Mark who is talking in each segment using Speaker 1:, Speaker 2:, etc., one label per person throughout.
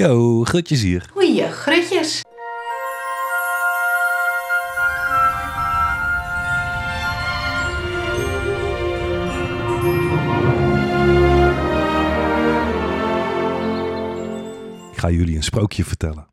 Speaker 1: Yo, Grutjes hier.
Speaker 2: Goeie grutjes.
Speaker 1: Ik ga jullie een sprookje vertellen.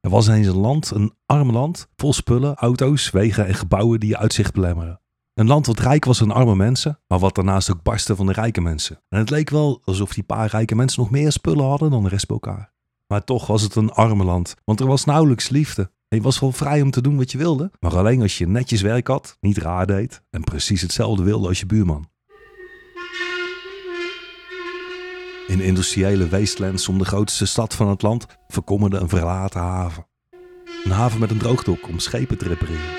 Speaker 1: Er was eens een land, een arm land, vol spullen, auto's, wegen en gebouwen die je uitzicht belemmeren. Een land wat rijk was aan arme mensen, maar wat daarnaast ook barstte van de rijke mensen. En het leek wel alsof die paar rijke mensen nog meer spullen hadden dan de rest bij elkaar. Maar toch was het een arme land, want er was nauwelijks liefde. Je was wel vrij om te doen wat je wilde, maar alleen als je netjes werk had, niet raar deed en precies hetzelfde wilde als je buurman. In industriële wastelands om de grootste stad van het land verkommerde een verlaten haven. Een haven met een droogdok om schepen te repareren.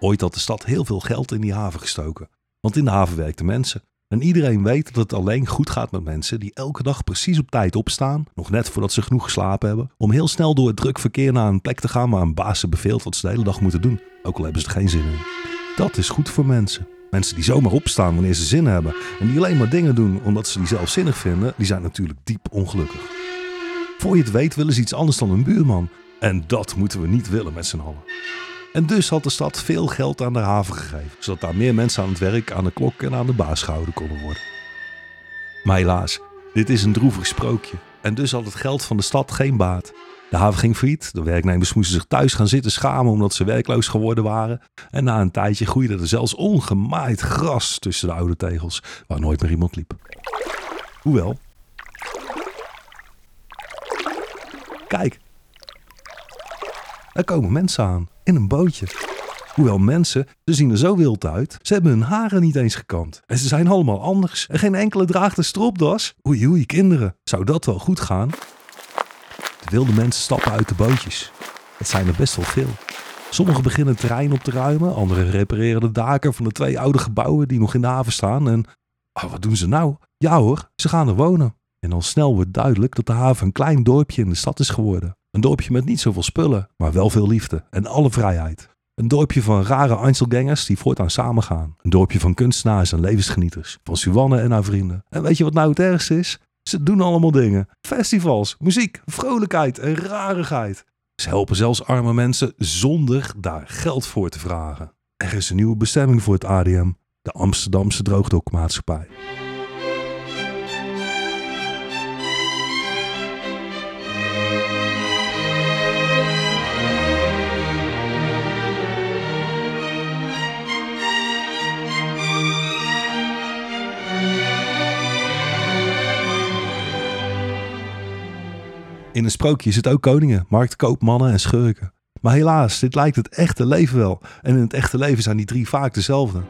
Speaker 1: Ooit had de stad heel veel geld in die haven gestoken, want in de haven werkten mensen. En iedereen weet dat het alleen goed gaat met mensen die elke dag precies op tijd opstaan, nog net voordat ze genoeg geslapen hebben, om heel snel door het druk verkeer naar een plek te gaan waar een baas ze beveelt wat ze de hele dag moeten doen, ook al hebben ze er geen zin in. Dat is goed voor mensen. Mensen die zomaar opstaan wanneer ze zin hebben en die alleen maar dingen doen omdat ze die zelf zinnig vinden, die zijn natuurlijk diep ongelukkig. Voor je het weet willen ze iets anders dan een buurman. En dat moeten we niet willen met z'n allen. En dus had de stad veel geld aan de haven gegeven, zodat daar meer mensen aan het werk, aan de klok en aan de baas gehouden konden worden. Maar helaas, dit is een droevig sprookje. En dus had het geld van de stad geen baat. De haven ging failliet, de werknemers moesten zich thuis gaan zitten schamen omdat ze werkloos geworden waren. En na een tijdje groeide er zelfs ongemaaid gras tussen de oude tegels, waar nooit meer iemand liep. Hoewel. Kijk, er komen mensen aan in een bootje. Hoewel mensen, ze zien er zo wild uit. Ze hebben hun haren niet eens gekamd. En ze zijn allemaal anders. En geen enkele draagt een stropdas. Oei oei, kinderen. Zou dat wel goed gaan? De wilde mensen stappen uit de bootjes. Het zijn er best wel veel. Sommigen beginnen terrein op te ruimen. Anderen repareren de daken van de twee oude gebouwen die nog in de haven staan. En oh, wat doen ze nou? Ja hoor, ze gaan er wonen. En al snel wordt duidelijk dat de haven een klein dorpje in de stad is geworden. Een dorpje met niet zoveel spullen, maar wel veel liefde en alle vrijheid. Een dorpje van rare Einzelgangers die voortaan samengaan. Een dorpje van kunstenaars en levensgenieters. Van Suwanne en haar vrienden. En weet je wat nou het ergste is? Ze doen allemaal dingen. Festivals, muziek, vrolijkheid en rarigheid. Ze helpen zelfs arme mensen zonder daar geld voor te vragen. Er is een nieuwe bestemming voor het ADM. De Amsterdamse Droogdokmaatschappij. In een sprookje zitten ook koningen, marktkoopmannen en schurken. Maar helaas, dit lijkt het echte leven wel. En in het echte leven zijn die drie vaak dezelfde.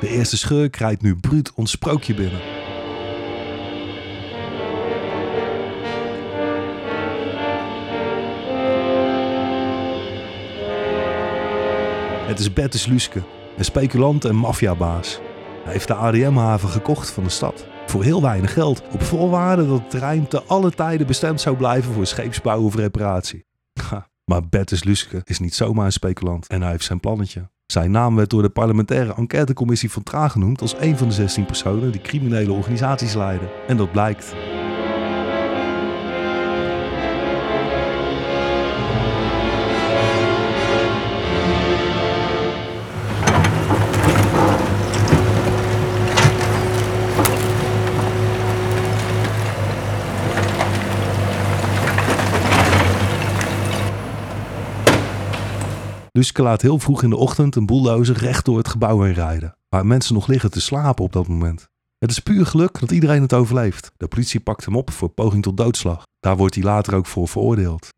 Speaker 1: De eerste schurk rijdt nu bruut ons sprookje binnen. Het is Bertus Luske, een speculant en maffiabaas. Hij heeft de ADM-haven gekocht van de stad. Voor heel weinig geld, op voorwaarde dat het terrein te alle tijden bestemd zou blijven voor scheepsbouw of reparatie. Ha, maar Bertus Luske is niet zomaar een speculant en hij heeft zijn plannetje. Zijn naam werd door de parlementaire enquêtecommissie van Traag genoemd als een van de 16 personen die criminele organisaties leiden. En dat blijkt. Luske laat heel vroeg in de ochtend een bulldozer recht door het gebouw heen rijden, waar mensen nog liggen te slapen op dat moment. Het is puur geluk dat iedereen het overleeft. De politie pakt hem op voor poging tot doodslag. Daar wordt hij later ook voor veroordeeld.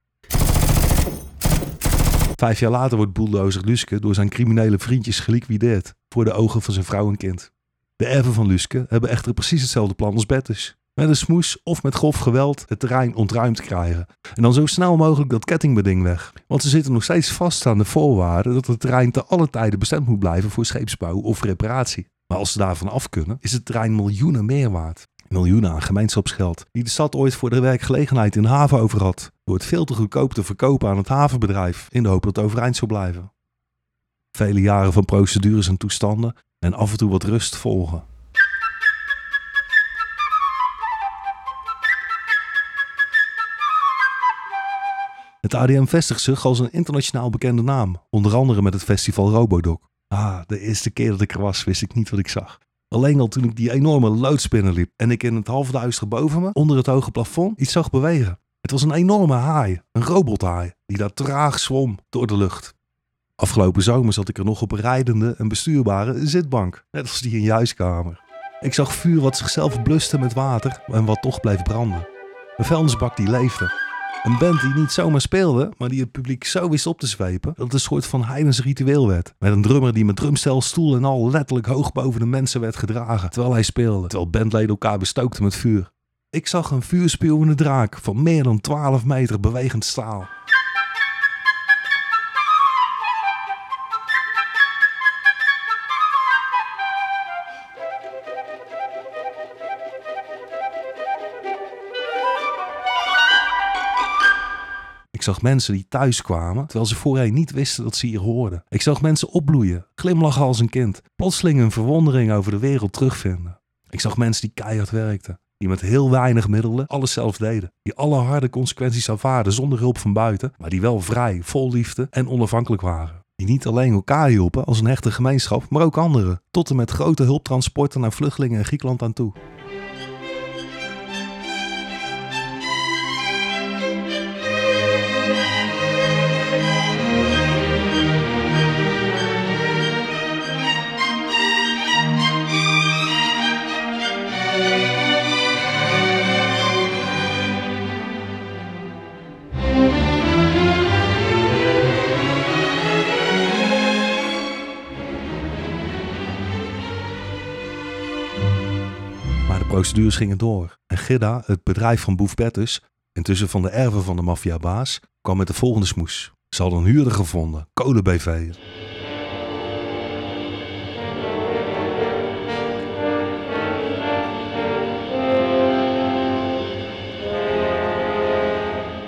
Speaker 1: Vijf jaar later wordt bulldozer Luske door zijn criminele vriendjes geliquideerd voor de ogen van zijn vrouw en kind. De erven van Luske hebben echter precies hetzelfde plan als Bertus. Met een smoes of met grof geweld het terrein ontruimd krijgen. En dan zo snel mogelijk dat kettingbeding weg. Want ze zitten nog steeds vast aan de voorwaarden dat het terrein te alle tijden bestemd moet blijven voor scheepsbouw of reparatie. Maar als ze daarvan af kunnen, is het terrein miljoenen meer waard. Miljoenen aan gemeenschapsgeld, die de stad ooit voor de werkgelegenheid in de haven over had. Door het veel te goedkoop te verkopen aan het havenbedrijf, in de hoop dat het overeind zou blijven. Vele jaren van procedures en toestanden en af en toe wat rust volgen. Het ADM vestigt zich als een internationaal bekende naam, onder andere met het festival Robodoc. Ah, de eerste keer dat ik er was, wist ik niet wat ik zag. Alleen al toen ik die enorme loodspinner liep en ik in het halfduister boven me, onder het hoge plafond, iets zag bewegen. Het was een enorme haai, een robothaai, die daar traag zwom door de lucht. Afgelopen zomer zat ik er nog op een rijdende en bestuurbare zitbank, net als die in je huiskamer. Ik zag vuur wat zichzelf bluste met water en wat toch bleef branden. Een vuilnisbak die leefde. Een band die niet zomaar speelde, maar die het publiek zo wist op te zwepen dat het een soort van heidens ritueel werd. Met een drummer die met drumstel, stoel en al letterlijk hoog boven de mensen werd gedragen terwijl hij speelde, terwijl bandleden elkaar bestookten met vuur. Ik zag een vuurspuwende draak van meer dan 12 meter bewegend staal. Ik zag mensen die thuis kwamen, terwijl ze voorheen niet wisten dat ze hier hoorden. Ik zag mensen opbloeien, glimlachen als een kind, plotseling een verwondering over de wereld terugvinden. Ik zag mensen die keihard werkten, die met heel weinig middelen alles zelf deden. Die alle harde consequenties aanvaarden zonder hulp van buiten, maar die wel vrij, vol liefde en onafhankelijk waren. Die niet alleen elkaar hielpen als een hechte gemeenschap, maar ook anderen. Tot en met grote hulptransporten naar vluchtelingen in Griekenland aan toe. Procedures gingen door. En Gidda, het bedrijf van Boef Bertus, intussen van de erven van de maffiabaas, kwam met de volgende smoes. Ze hadden een huurder gevonden, Kolen BV.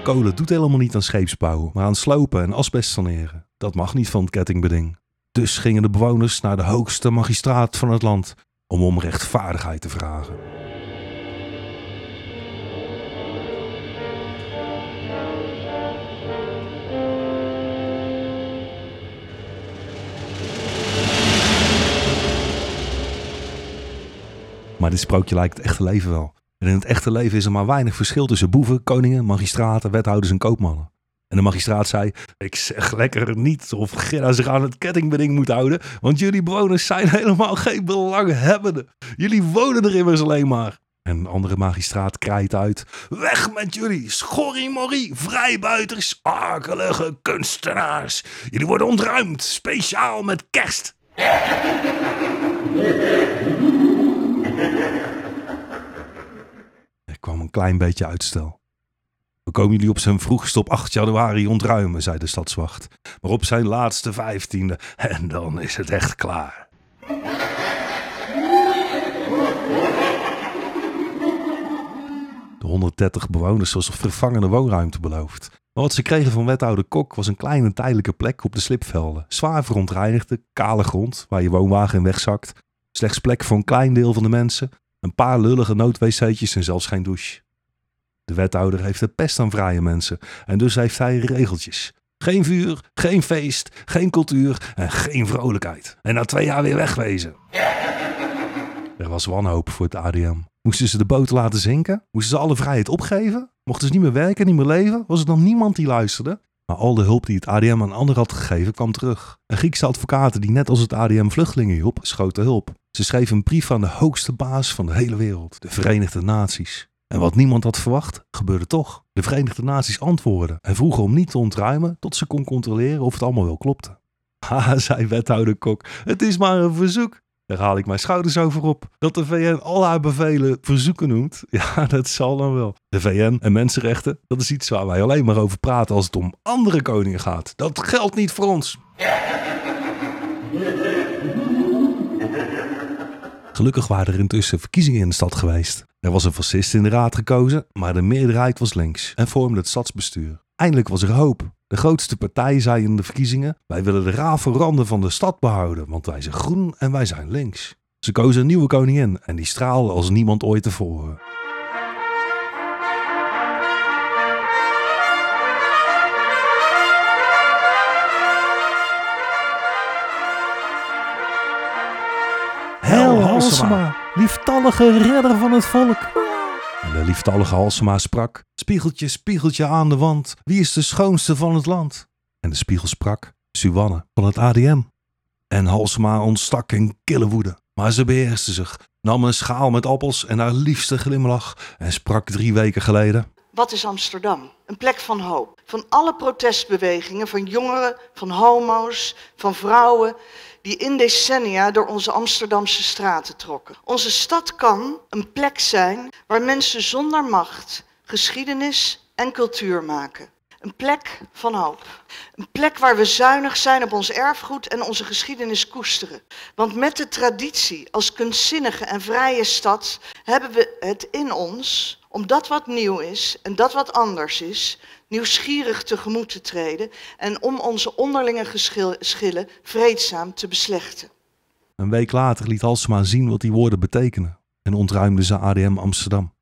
Speaker 1: Kolen doet helemaal niet aan scheepsbouw, maar aan slopen en asbest saneren. Dat mag niet van het kettingbeding. Dus gingen de bewoners naar de hoogste magistraat van het land om om rechtvaardigheid te vragen. Maar dit sprookje lijkt het echte leven wel. En in het echte leven is er maar weinig verschil tussen boeven, koningen, magistraten, wethouders en koopmannen. En de magistraat zei: Ik zeg lekker niet of Gerda zich aan het kettingbeding moet houden, want jullie bewoners zijn helemaal geen belanghebbenden. Jullie wonen er immers alleen maar. En een andere magistraat krijt uit: Weg met jullie, schorrimorrie, vrijbuiters, akelige kunstenaars. Jullie worden ontruimd, speciaal met kerst. Er kwam een klein beetje uitstel. Komen jullie op zijn vroegst op 8 januari ontruimen, zei de stadswacht. Maar op zijn laatste vijftiende. En dan is het echt klaar. De 130 bewoners was vervangende woonruimte beloofd. Maar wat ze kregen van wethouder Kok was een kleine tijdelijke plek op de slipvelden. Zwaar verontreinigde, kale grond waar je woonwagen in wegzakt. Slechts plek voor een klein deel van de mensen. Een paar lullige noodwc'tjes en zelfs geen douche. De wethouder heeft de pest aan vrije mensen en dus heeft hij regeltjes. Geen vuur, geen feest, geen cultuur en geen vrolijkheid. En na twee jaar weer wegwezen. Er was wanhoop voor het ADM. Moesten ze de boot laten zinken? Moesten ze alle vrijheid opgeven? Mochten ze niet meer werken, niet meer leven? Was er dan niemand die luisterde? Maar al de hulp die het ADM aan anderen had gegeven kwam terug. Een Griekse advocaat die net als het ADM vluchtelingen hielp, schoot hulp. Ze schreef een brief aan de hoogste baas van de hele wereld, de Verenigde Naties. En wat niemand had verwacht, gebeurde toch. De Verenigde Naties antwoordden en vroegen om niet te ontruimen tot ze kon controleren of het allemaal wel klopte. Haha, zei wethouder Kok, het is maar een verzoek. Daar haal ik mijn schouders over op. Dat de VN al haar bevelen verzoeken noemt, ja, dat zal dan wel. De VN en mensenrechten, dat is iets waar wij alleen maar over praten als het om andere koningen gaat. Dat geldt niet voor ons. Gelukkig waren er intussen verkiezingen in de stad geweest. Er was een fascist in de raad gekozen, maar de meerderheid was links en vormde het stadsbestuur. Eindelijk was er hoop. De grootste partij zei in de verkiezingen: Wij willen de rave randen van de stad behouden, want wij zijn groen en wij zijn links. Ze kozen een nieuwe koningin en die straalde als niemand ooit tevoren.
Speaker 2: Halsema, lieftallige redder van het volk.
Speaker 1: En de lieftallige Halsema sprak: Spiegeltje, spiegeltje aan de wand, wie is de schoonste van het land? En de spiegel sprak: Suwanne van het ADM. En Halsema ontstak in kille woede. Maar ze beheerste zich, nam een schaal met appels en haar liefste glimlach en sprak drie weken geleden.
Speaker 3: Wat is Amsterdam? Een plek van hoop. Van alle protestbewegingen, van jongeren, van homo's, van vrouwen, die in decennia door onze Amsterdamse straten trokken. Onze stad kan een plek zijn waar mensen zonder macht geschiedenis en cultuur maken. Een plek van hoop. Een plek waar we zuinig zijn op ons erfgoed en onze geschiedenis koesteren. Want met de traditie als kunstzinnige en vrije stad hebben we het in ons om dat wat nieuw is en dat wat anders is, nieuwsgierig tegemoet te treden en om onze onderlinge geschillen vreedzaam te beslechten.
Speaker 1: Een week later liet Halsema zien wat die woorden betekenen en ontruimde ze ADM Amsterdam.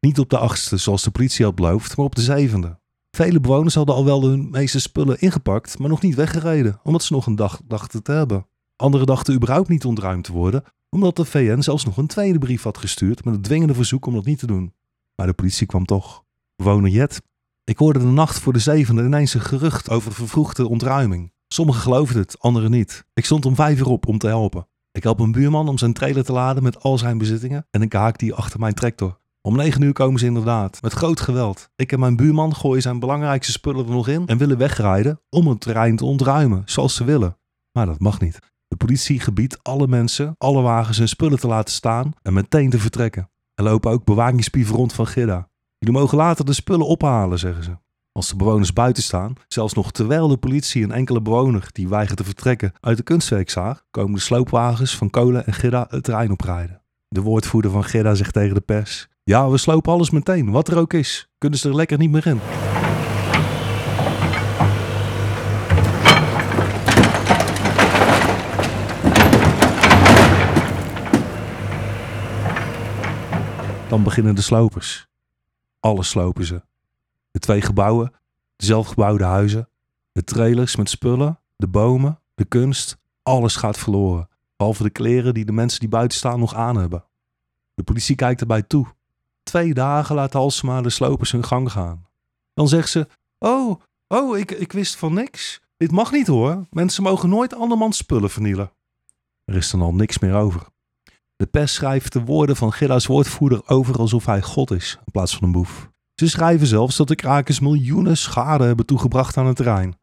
Speaker 1: Niet op de achtste zoals de politie had beloofd, maar op de zevende. Vele bewoners hadden al wel hun meeste spullen ingepakt, maar nog niet weggereden, omdat ze nog een dag dachten te hebben. Anderen dachten überhaupt niet ontruimd te worden, omdat de VN zelfs nog een tweede brief had gestuurd met een dwingende verzoek om dat niet te doen. Maar de politie kwam toch. Bewoner Jet. Ik hoorde de nacht voor de zevende ineens een gerucht over vervroegde ontruiming. Sommigen geloofden het, anderen niet. Ik stond om vijf uur op om te helpen. Ik help een buurman om zijn trailer te laden met al zijn bezittingen en ik haak die achter mijn tractor. Om negen uur komen ze inderdaad, met groot geweld. Ik en mijn buurman gooien zijn belangrijkste spullen er nog in en willen wegrijden om het terrein te ontruimen, zoals ze willen. Maar dat mag niet. De politie gebiedt alle mensen, alle wagens en spullen te laten staan en meteen te vertrekken. Er lopen ook bewakingspieven rond van Gidda. Jullie mogen later de spullen ophalen, zeggen ze. Als de bewoners buiten staan, zelfs nog terwijl de politie een enkele bewoner die weigert te vertrekken uit de kunstwerk zag, komen de sloopwagens van Kolen en Gidda het terrein oprijden. De woordvoerder van Gidda zegt tegen de pers: Ja, we slopen alles meteen, wat er ook is. Kunnen ze er lekker niet meer in. Dan beginnen de slopers. Alles slopen ze. De twee gebouwen, de zelfgebouwde huizen, de trailers met spullen, de bomen, de kunst, alles gaat verloren. Behalve de kleren die de mensen die buiten staan nog aan hebben. De politie kijkt erbij toe. Twee dagen laat Halsema de slopers hun gang gaan. Dan zegt ze: Oh, oh, ik, ik wist van niks. Dit mag niet hoor. Mensen mogen nooit andermans spullen vernielen. Er is dan al niks meer over. De pers schrijft de woorden van Gidda's woordvoerder over alsof hij God is, in plaats van een boef. Ze schrijven zelfs dat de krakers miljoenen schade hebben toegebracht aan het terrein.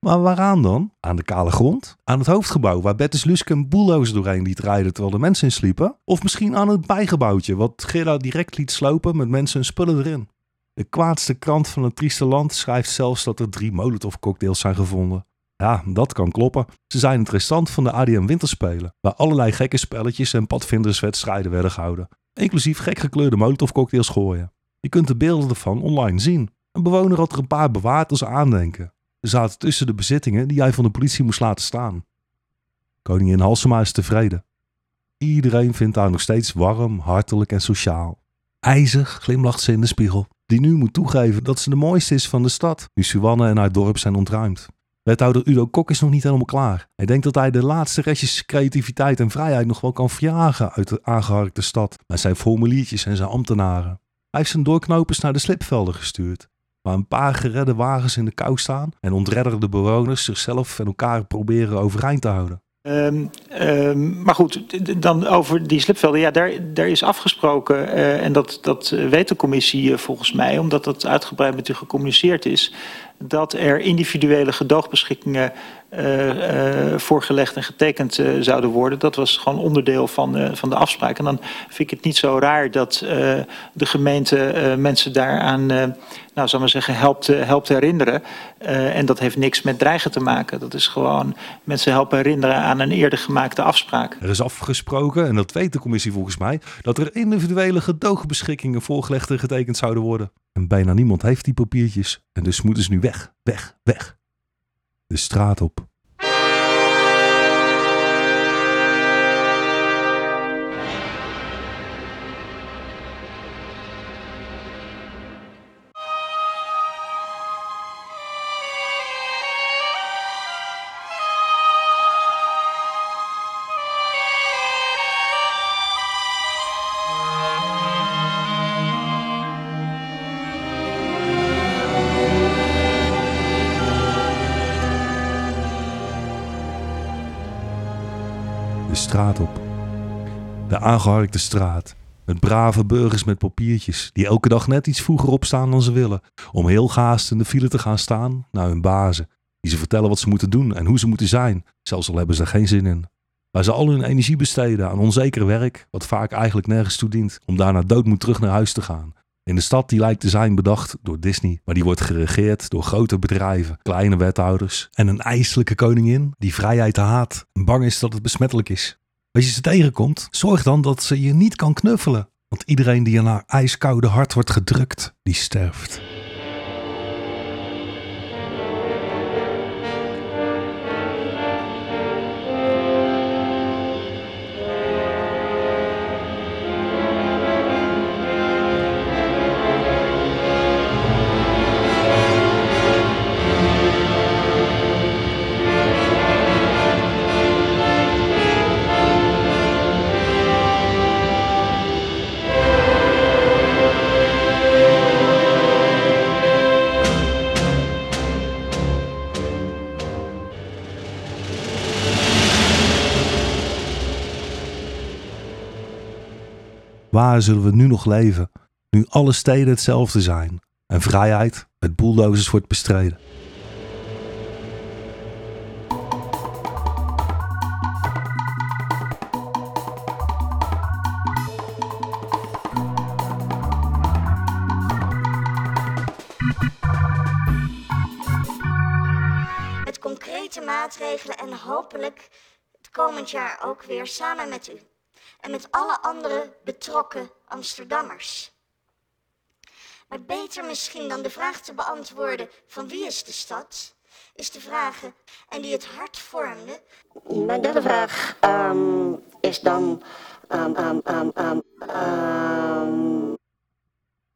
Speaker 1: Maar waaraan dan? Aan de kale grond? Aan het hoofdgebouw waar Bettis Luske een boelloos doorheen liet rijden terwijl de mensen in sliepen? Of misschien aan het bijgebouwtje wat Gerda direct liet slopen met mensen en spullen erin? De kwaadste krant van het trieste land schrijft zelfs dat er drie Molotov-cocktails zijn gevonden. Ja, dat kan kloppen. Ze zijn het restant van de ADM Winterspelen, waar allerlei gekke spelletjes en padvinderswedstrijden werden gehouden. Inclusief gek gekleurde Molotov-cocktails gooien. Je kunt de beelden ervan online zien. Een bewoner had er een paar bewaard als aandenken. Zaten tussen de bezittingen die hij van de politie moest laten staan. Koningin Halsema is tevreden. Iedereen vindt haar nog steeds warm, hartelijk en sociaal. IJzig glimlacht ze in de spiegel, die nu moet toegeven dat ze de mooiste is van de stad, nu Suwanne en haar dorp zijn ontruimd. Wethouder Udo Kok is nog niet helemaal klaar. Hij denkt dat hij de laatste restjes creativiteit en vrijheid nog wel kan verjagen uit de aangeharkte stad met zijn formuliertjes en zijn ambtenaren. Hij heeft zijn doorknopers naar de slipvelden gestuurd, waar een paar geredde wagens in de kou staan en ontredderde bewoners zichzelf en elkaar proberen overeind te houden.
Speaker 4: Um, um, maar goed, dan over die slipvelden. Ja, daar, daar is afgesproken, uh, en dat, dat weet de commissie uh, volgens mij, omdat dat uitgebreid met u gecommuniceerd is, dat er individuele gedoogbeschikkingen uh, uh, voorgelegd en getekend uh, zouden worden. Dat was gewoon onderdeel van, van de afspraak. En dan vind ik het niet zo raar dat de gemeente mensen daaraan, nou zal maar zeggen, helpt, helpt herinneren. en dat heeft niks met dreigen te maken. Dat is gewoon mensen helpen herinneren aan een eerder gemaakte afspraak.
Speaker 1: Er is afgesproken, en dat weet de commissie volgens mij, dat er individuele gedoogbeschikkingen voorgelegd en getekend zouden worden. En bijna niemand heeft die papiertjes. En dus moeten ze nu weg, weg, weg. De straat op. straat op. De aangeharkte straat. Met brave burgers met papiertjes, die elke dag net iets vroeger opstaan dan ze willen. Om heel gehaast in de file te gaan staan naar hun bazen. Die ze vertellen wat ze moeten doen en hoe ze moeten zijn, zelfs al hebben ze er geen zin in. Waar ze al hun energie besteden aan onzeker werk, wat vaak eigenlijk nergens toe dient, om daarna doodmoed terug naar huis te gaan. In de stad die lijkt te zijn bedacht door Disney, maar die wordt geregeerd door grote bedrijven, kleine wethouders en een ijselijke koningin die vrijheid haat en bang is dat het besmettelijk is. Als je ze tegenkomt, zorg dan dat ze je niet kan knuffelen. Want iedereen die in haar ijskoude hart wordt gedrukt, die sterft. Waar zullen we nu nog leven, nu alle steden hetzelfde zijn en vrijheid met bulldozers wordt bestreden?
Speaker 5: Met concrete maatregelen en hopelijk het komend jaar ook weer samen met u en met alle andere betrokken Amsterdammers. Maar beter misschien dan de vraag te beantwoorden van wie is de stad, is de vraag en die het hart vormde.
Speaker 6: Mijn derde vraag um, is dan um, um,